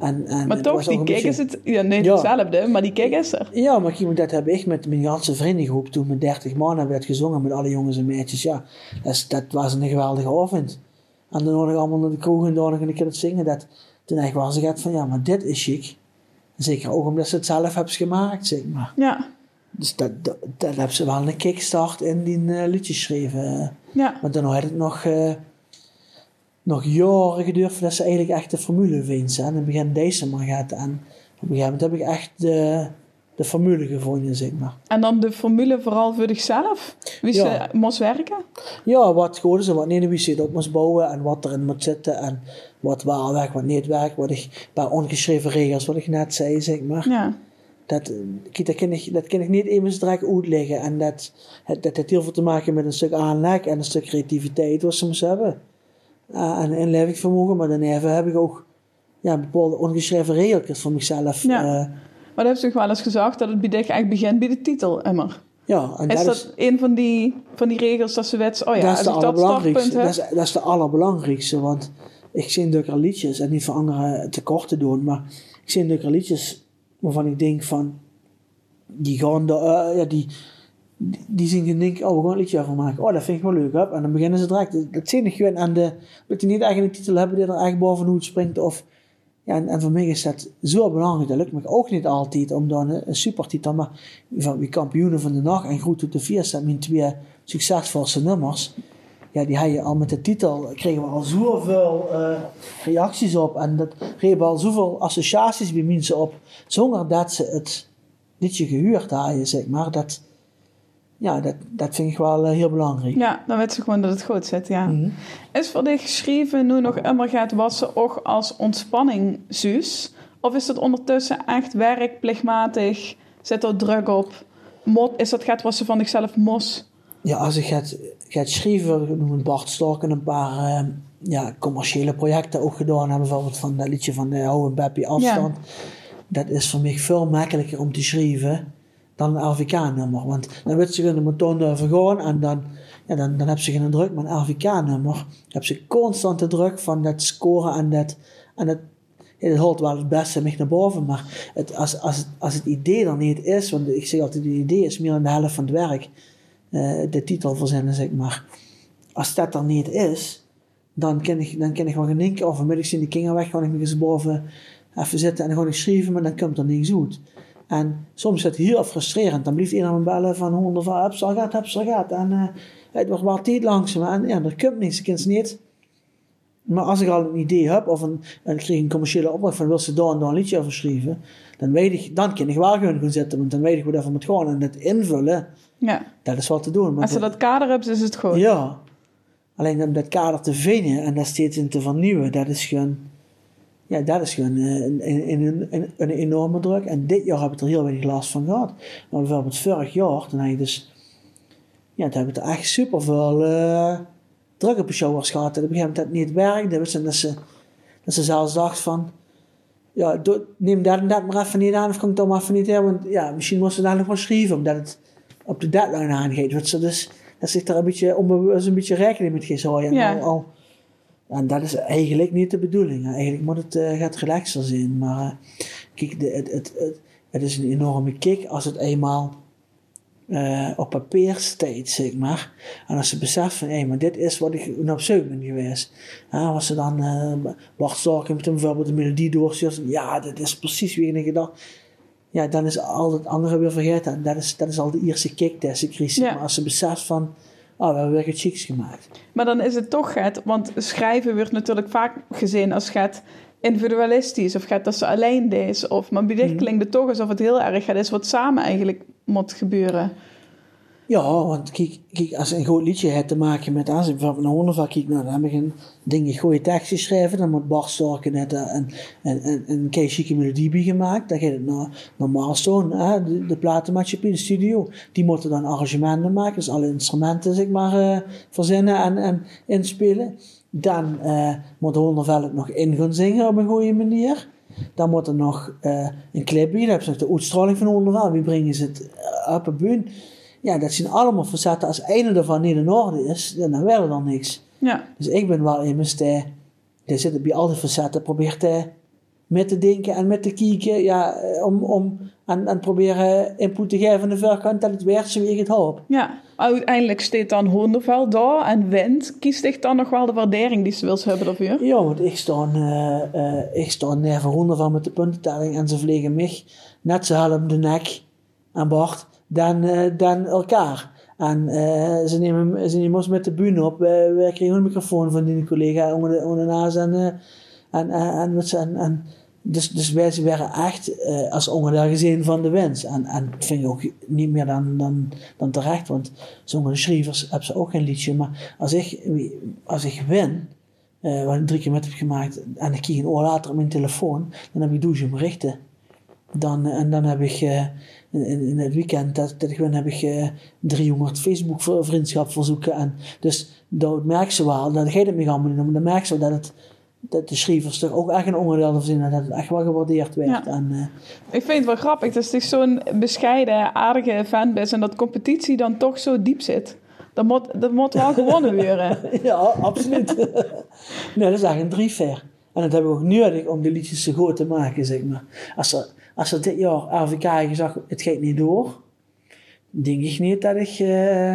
S3: En, en
S1: Maar toch, die kick is het... Ja, nee,
S3: Ja.
S1: hetzelfde, maar die kick is er.
S3: Ja, maar kijk, dat heb ik met mijn ganse vriendengroep toen met 30 man hebben we het gezongen met alle jongens en meisjes. Ja, dat, is- dat was een geweldige avond. En dan ik allemaal naar de kroeg en dan een keer het zingen. Dat, toen echt was ik van ja, maar dit is chic. Zeker ook omdat ze het zelf hebben gemaakt, zeg maar.
S1: Ja,
S3: Dus dat, dat, dat hebben ze wel een kickstart in die uh, liedjes geschreven.
S1: ja.
S3: Maar dan had het nog, eh, nog jaren geduurd voordat ze eigenlijk echt de formule vindt. En in het begin deze maar gaat. En op een gegeven moment heb ik echt de, de formule gevonden, zeg maar.
S1: En dan de formule vooral voor zichzelf. Wie
S3: Ja.
S1: ze moest werken.
S3: Ja, wat is en wat niet, wie ze het op moest bouwen en wat erin moet zitten en wat wel werkt, wat niet werkt. Wat ik, bij ongeschreven regels, wat ik net zei, zeg maar.
S1: Ja,
S3: Dat, dat, kan ik, dat kan ik niet even direct uitleggen. En dat, het, dat heeft heel veel te maken met een stuk aanleg en een stuk creativiteit wat ze moest hebben. Uh, en inlevingsvermogen, maar dan even heb ik ook ja, bepaalde ongeschreven regeltjes voor mezelf.
S1: Ja.
S3: Ja,
S1: maar dat heb je toch wel eens gezegd, dat het dich echt begint bij de titel, immer.
S3: ja en
S1: Is
S3: dat
S1: dat
S3: is,
S1: een van die, van die regels dat ze wet, oh ja,
S3: dat is
S1: als
S3: de
S1: dat
S3: allerbelangrijkste. Dat is, dat is de allerbelangrijkste, want ik zing al liedjes en niet voor anderen tekort te doen, maar ik zing al liedjes waarvan ik denk van, die gaan de, eh, ja, die, die, zien en denken, oh, we gaan een liedje over maken. Oh, dat vind ik wel leuk, hè? En dan beginnen ze direct. Dat- zie ik gewoon aan de, dat die niet echt een titel hebben die er echt bovenuit springt of, ja, en, voor mij is dat zo belangrijk. Dat lukt me ook niet altijd om dan een, supertitel, maar van wie kampioenen van de nacht en Groet tot de Vier zijn mijn twee succesvolste nummers. Ja, die had je al met de titel, kregen we al zoveel eh, reacties op en dat kregen al zoveel associaties bij mensen op, zonder dat ze het liedje gehuurd hadden, zeg maar. Dat, ja, dat, dat vind ik wel eh, heel belangrijk.
S1: Ja, dan weet ze gewoon dat het goed zit, ja.
S3: Mhm.
S1: Is voor dich geschreven nu nog immer gaat wassen ook als ontspanning zus? Of is het ondertussen echt werk, plichtmatig? Zit er druk op? Mot, is dat gaat wassen van zichzelf mos?
S3: Ja, als ik gaat, gaat schrijven, noemen Bart Stork en een paar eh, ja, commerciële projecten ook gedaan hebben. Bijvoorbeeld van dat liedje van de Hou een Beppie afstand. Dat is voor mij veel makkelijker om te schrijven dan een LVK-nummer. Want dan weet ze gewoon de toon durven gaan en dan, ja, dan, dan heb ze geen druk. Maar een LVK-nummer heb ze constante druk van dat scoren en dat... En dat ja, hoort wel het beste mij naar boven, maar het, als, als, als het idee er niet is, want ik zeg altijd, het idee is meer dan de helft van het werk, eh, de titel verzinnen, zeg maar. Als dat er niet is, dan kan ik, dan kan ik gaan denken, of vanmiddag zien de kinderen weg, ga ik nog eens boven even zitten en dan ik schrijven, maar dan komt er niks uit. En soms is het heel frustrerend. Dan blijft me bellen van honderd van, heb ze al gehad, heb ze al gehad. En uh, het wordt wel tijd langzaam. En ja, er komt niks, ik kan niet. Maar als ik al een idee heb, of een, en ik kreeg een commerciële opdracht van wil ze daar en daar een liedje over schrijven, dan weet ik, dan kan ik wel gewoon gaan zitten, want dan weet ik hoe dat moet gaan. En het invullen,
S1: Ja.
S3: dat is wat te doen. Maar
S1: Als ze dat kader hebben, is het goed.
S3: ja. Alleen om dat kader te vinden en daar steeds in te vernieuwen, dat is gewoon, ja, dat is gewoon eh, een, een, een, een, enorme druk. En dit jaar heb ik er heel weinig last van gehad. Maar bijvoorbeeld vorig jaar, toen heb je dus, ja, toen hebben we er echt super veel uh, druk op de showers gehad. En op een gegeven moment dat het niet werkte. Dat ze, dat ze zelfs dacht van, ja, neem dat en dat maar even niet aan, of kan ik dat maar even niet hebben. Want ja, misschien moest ze daar nog wel schrijven, omdat het op de deadline aangeeft. Ze dus, dat zich daar een beetje onbewust een beetje rekening met gaat houden.
S1: Ja.
S3: Al, al, en dat is eigenlijk niet de bedoeling. Eigenlijk moet het uh, gaat relaxer zijn. Maar uh, kijk, de, het, het, het, het, is een enorme kick als het eenmaal uh, op papier staat, zeg maar. En als ze beseft van, hé, hey, maar dit is wat ik op zoek ben geweest. Ja, als ze dan uh, Bart Storken met hem bijvoorbeeld de melodie doorstuurt. Ja, dit is precies wie ik gedacht. Ja, dan is al het andere weer vergeten. En dat is, dat is al de eerste kick deze crisis.
S1: Ja.
S3: Maar als ze beseft van, oh, we hebben weer iets gemaakt.
S1: Maar dan is het toch het, want schrijven wordt natuurlijk vaak gezien als het individualistisch of gaat dat ze alleen is. Of, maar bij dit
S3: Mhm.
S1: klinkt het toch alsof het heel erg gaat is wat samen eigenlijk moet gebeuren.
S3: Ja, want kijk, kijk als een goed liedje hebt te maken met, als ik bijvoorbeeld naar Hondenvak kijk, nou, dan heb ik een ding, goede tekst geschreven, dan moet Bart Storken net een, een, een, een chique melodie bij gemaakt, dan gaat het naar, naar Milestone, hè, de, de platenmaatschappij, de studio, die moeten dan arrangementen maken, dus alle instrumenten, zeg maar, uh, verzinnen en, en inspelen. Dan uh, moet Hondenveld nog in gaan zingen op een goede manier. Dan moet er nog een clip bij, dan heb je de uitstraling van Hondenveld, wie brengen ze het op een bühne ja, dat zijn allemaal facetten. Als een ervan niet in orde is, dan er dan niks.
S1: Ja.
S3: Dus ik ben wel die, die zit bij al die facetten, probeert te, met te denken en met te kijken, ja, om, om en, en proberen input te geven aan de voorkant dat het werkt zoals ik het hoop.
S1: Ja, uiteindelijk staat dan Hondenvel daar en wint. Kiest zich dan nog wel de waardering die ze wil hebben of je?
S3: Ja, want ik sta, uh, uh, ik sta neer voor Hondenvel met de puntentelling en ze vliegen mij net zo helm de nek aan boord dan, uh, dan elkaar. En uh, ze, nemen, ze nemen ons met de bühne op. Wij, kregen een microfoon van die collega onder de, onder de. En, uh, en, en, en, dus, dus wij waren echt als onderdeel gezien van de winst. En, en dat vind ik ook niet meer dan, dan, dan terecht. Want sommige schrijvers hebben ze ook geen liedje. Maar als ik, als ik win, wat ik drie keer met heb gemaakt. En ik krijg een oor later op mijn telefoon. Dan heb ik douche berichten. Dan, en dan heb ik in, in, het weekend dat, ben, heb ik uh, 300 Facebook vriendschap verzoeken. En dus dat merk ze wel, dat gaat het me allemaal niet om, dan merk ze dat, het, dat de schrijvers toch ook echt een onderdeel van zijn dat het echt wel gewaardeerd werd.
S1: Ja.
S3: En, uh,
S1: ik vind het wel grappig dat het zo'n bescheiden, aardige fanbase en dat competitie dan toch zo diep zit. Dat moet, dat moet wel gewonnen worden.
S3: ja, absoluut. nee, dat is eigenlijk een drie En dat hebben we ook nodig om de liedjes zo goed te maken, zeg maar. Als er, als er dit jaar RVK gezegd het gaat niet door, denk ik niet dat ik uh,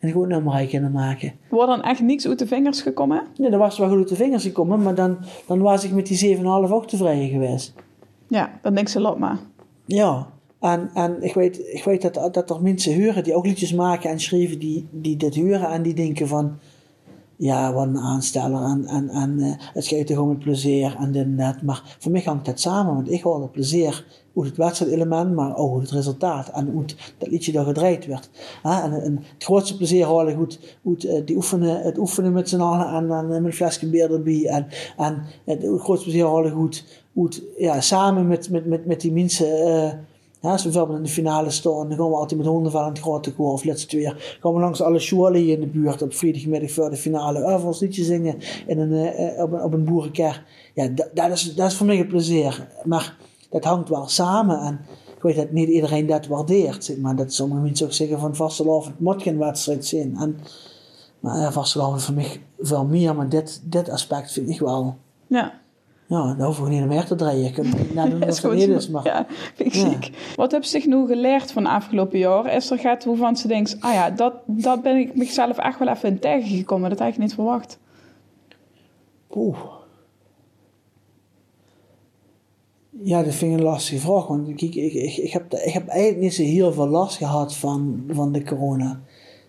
S3: een goed nummer kunnen maken.
S1: Wordt dan echt niks uit de vingers gekomen?
S3: Nee, er was wel goed uit de vingers gekomen, maar dan, dan was ik met die 7,5 ook tevreden geweest.
S1: Ja, dan denk ze, lot maar.
S3: Ja, en, en ik weet, ik weet dat, dat er mensen huren die ook liedjes maken en schrijven die, die dit huren en die denken van ja, wat een aansteller en, en, en uh, het gaat toch om het plezier en dit dat. Maar voor mij hangt dat samen, want ik hoor het plezier hoe het wedstrijdelement, maar ook hoe het resultaat en hoe het, dat liedje daar gedraaid werd. En, het grootste plezier halen hoe het, hoe het, eh, die oefenen, het oefenen met z'n allen en, met een flesje bier erbij. En, en het, het grootste plezier halen hoe het, hoe het ja, samen met, met, met, met die mensen. Uh, ja, als we in de finale staan, dan gaan we altijd met honden van het grote koor. Of laatste twee gaan we langs alle scholen in de buurt op vrijdagmiddag voor de finale. Of ons liedje zingen in een, uh, op, een, op een boerenker. Ja, dat, is, dat is voor mij een plezier. Maar dat hangt wel samen. En ik weet dat niet iedereen dat waardeert. Maar dat sommige mensen ook zeggen van vastelavond moet geen wedstrijd zijn. En, maar ja, vastelavond voor mij veel meer. Maar dit, dit aspect vind ik wel...
S1: Ja.
S3: Ja, dan hoeven we niet meer te draaien. Je kunt nadoen wat
S1: goed,
S3: het is. Maar,
S1: ja, vind ik ja. ziek. Wat heb je zich nu geleerd van de afgelopen jaar? Is er gaat waarvan ze denkt, ah ja, dat, dat ben ik mezelf echt wel even in tegengekomen. Dat had ik niet verwacht.
S3: Oeh. Ja, dat vind ik een lastige vraag. Want kijk, ik, ik, ik, heb, ik heb eigenlijk niet zo heel veel last gehad van, van de corona.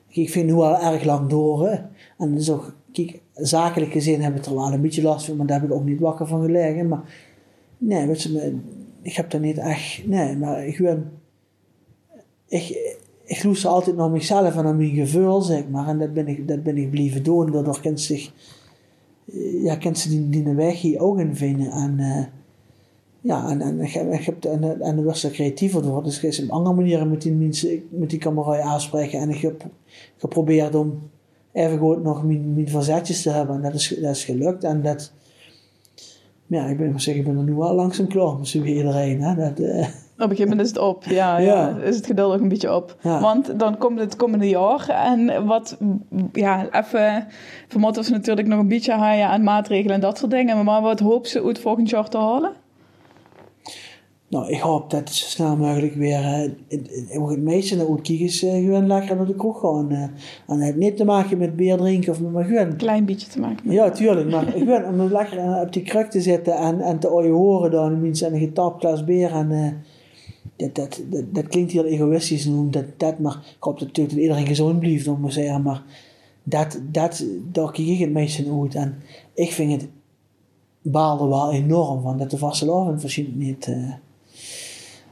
S3: Ik vind nu al erg lang door. Hè. En dus ook, kijk, zakelijk gezien heb ik er wel een beetje last van, maar daar heb ik ook niet wakker van gelegen. Maar nee, ik heb er niet echt. Nee, maar ik ben. Ik, ik loester altijd naar mezelf en naar mijn gevoel, zeg maar. En dat ben ik, dat ben ik blijven doen. Daardoor kent zich. Ja, kent ze die, die weg hier ook in vinden. En. Uh, ja, en, en, ik heb, en, en was er creatiever door. Dus ik heb op andere manieren met die mensen, met die camera aanspreken. En ik heb geprobeerd om even goed nog mijn, mijn verzetjes te hebben. En dat is, dat is gelukt. En dat, ja, ik ben, zeggen, ik ben er nu wel langzaam klaar met zo iedereen. Hè? Dat, uh...
S1: Op een gegeven moment is het op, ja, ja. ja. is het geduld ook een beetje op. Ja. Want dan komt het komende jaar en wat, ja, even, vermoeden ze natuurlijk nog een beetje aan maatregelen en dat soort dingen. Maar wat hoop ze uit volgend jaar te halen?
S3: Nou, ik hoop dat het zo snel mogelijk weer uh, het meeste naar uitkijkers uh, gewoon lekker naar de kroeg gaan. Uh, en het heeft niet te maken met bier drinken of met maar gewoon.
S1: Klein beetje te maken met
S3: Ja, tuurlijk. Maar gewoon om lekker op die kruk te zitten en, en te horen dan mensen en een getapt glas bier. En, uh, dat, dat, dat, dat, klinkt heel egoïstisch noem dat, dat, maar ik hoop dat natuurlijk dat iedereen gezond blijft, om te zeggen. Maar dat, dat, daar kijk ik het meeste uit. En ik vind het baalde wel enorm van dat de vastelavond misschien niet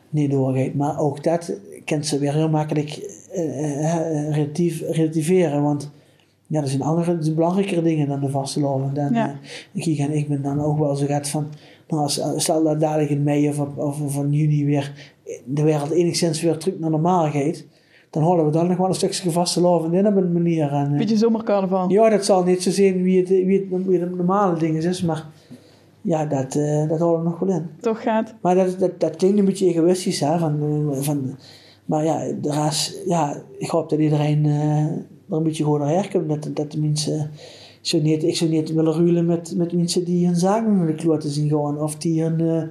S3: niet doorgaat. Maar ook dat kan ze weer heel makkelijk uh, relatief, relativeren. Want ja, er zijn andere, belangrijkere dingen dan de vaste loon. En ja. en ik ben dan ook wel zo gaat van, nou als, stel dat dadelijk in mei of, of, van juni weer de wereld enigszins weer terug naar normaal gaat, dan houden we dan nog wel een stukje vaste loven in op een manier. En,
S1: Beetje zomercarnaval.
S3: Ja, dat zal niet zo zijn wie het, wie het, wie het normale dingen is, maar ja, dat, uh, dat hoort er nog wel in.
S1: Toch gaat.
S3: Maar dat, dat, dat klinkt een beetje egoïstisch, hè. Van, van, maar ja, de rest, ja, ik hoop dat iedereen uh, er een beetje goed naar herkomt. Dat, dat de mensen... Ik zou niet, ik zou niet willen ruilen met, met mensen die hun zaken met de kloten zien gaan. Of die. Uh,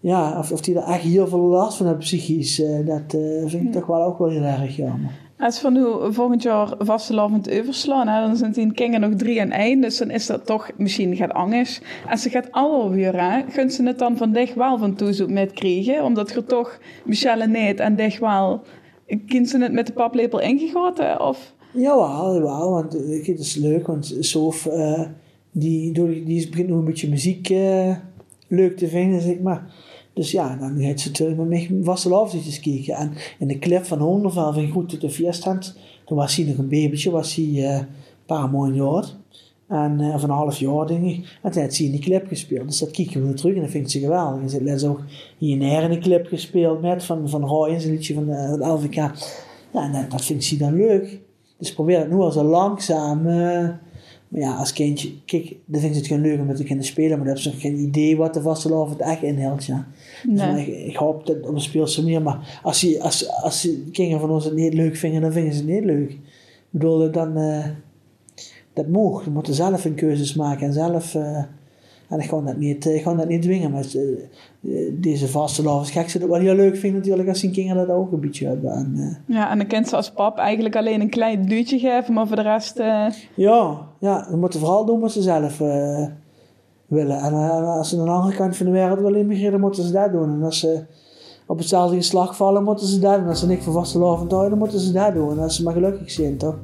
S3: ja, of, of die er echt heel veel last van hebben psychisch. dat vind ik toch wel ook wel heel erg jammer.
S1: Als we nu volgend jaar vastelavond overslaan, hè, dan zijn die kinderen nog drie en één. Dus dan is dat toch misschien gaat angst. En ze gaat alweer, hè, gunt ze het dan van dicht wel van toezoek met krijgen. Omdat je toch Michelle niet en dicht wel. Kind ze het met de paplepel ingegoten? Of?
S3: Ja, wel. Want het is leuk. Want Sof, uh, die, die, die begint nog een beetje muziek uh, leuk te vinden, zeg maar. Dus ja, dan gaat ze natuurlijk met mij vastelavondjes kijken. En in de clip van Hondervel ik goed dat de feeststand. Toen was hij nog een babytje, was hij uh, een paar maanden jaar. En, uh, of een half jaar, denk ik. En toen heeft ze in die clip gespeeld. Dus dat kijken we terug en dat vindt ze geweldig. En ze heeft ook hier in een clip gespeeld met van, van Roy, een liedje van de, de LVK. Ja, en dat, dat vindt ze dan leuk. Dus probeer het nu al zo langzaam... Maar ja, als kindje, kijk, dan vindt het geen leuk om met de kinderen spelen, maar dan hebben ze geen idee wat de vastelavond echt inhoudt, ja. Dus nee. Dus ik, hoop dat op een speelse meer, maar als, die, als, als de kinderen van ons het niet leuk vinden, dan vinden ze het niet leuk. Ik bedoel, dan, uh, dat mag. Ze moeten zelf hun keuzes maken en zelf, uh, en ik ga dat niet, ik ga dat niet dwingen, maar uh, deze vastelavond, gek ze dat wel heel leuk vinden natuurlijk als die kinderen dat ook een beetje hebben. En,
S1: ja, en dan kent ze als pap eigenlijk alleen een klein duwtje geven, maar voor de rest...
S3: Ja, ja, ze moeten vooral doen wat ze zelf willen. En als ze aan de andere kant van de wereld willen immigreren, moeten ze dat doen. En als ze op hetzelfde slag vallen, moeten ze dat doen. Als ze niks van vaste loven houden, moeten ze dat doen. En als ze maar gelukkig zijn, toch?